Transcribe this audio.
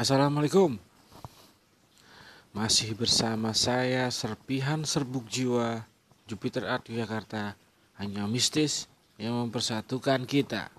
Assalamualaikum. Masih bersama saya Serpihan Serbuk Jiwa Jupiter Art Yogyakarta. Hanya mistis yang mempersatukan kita.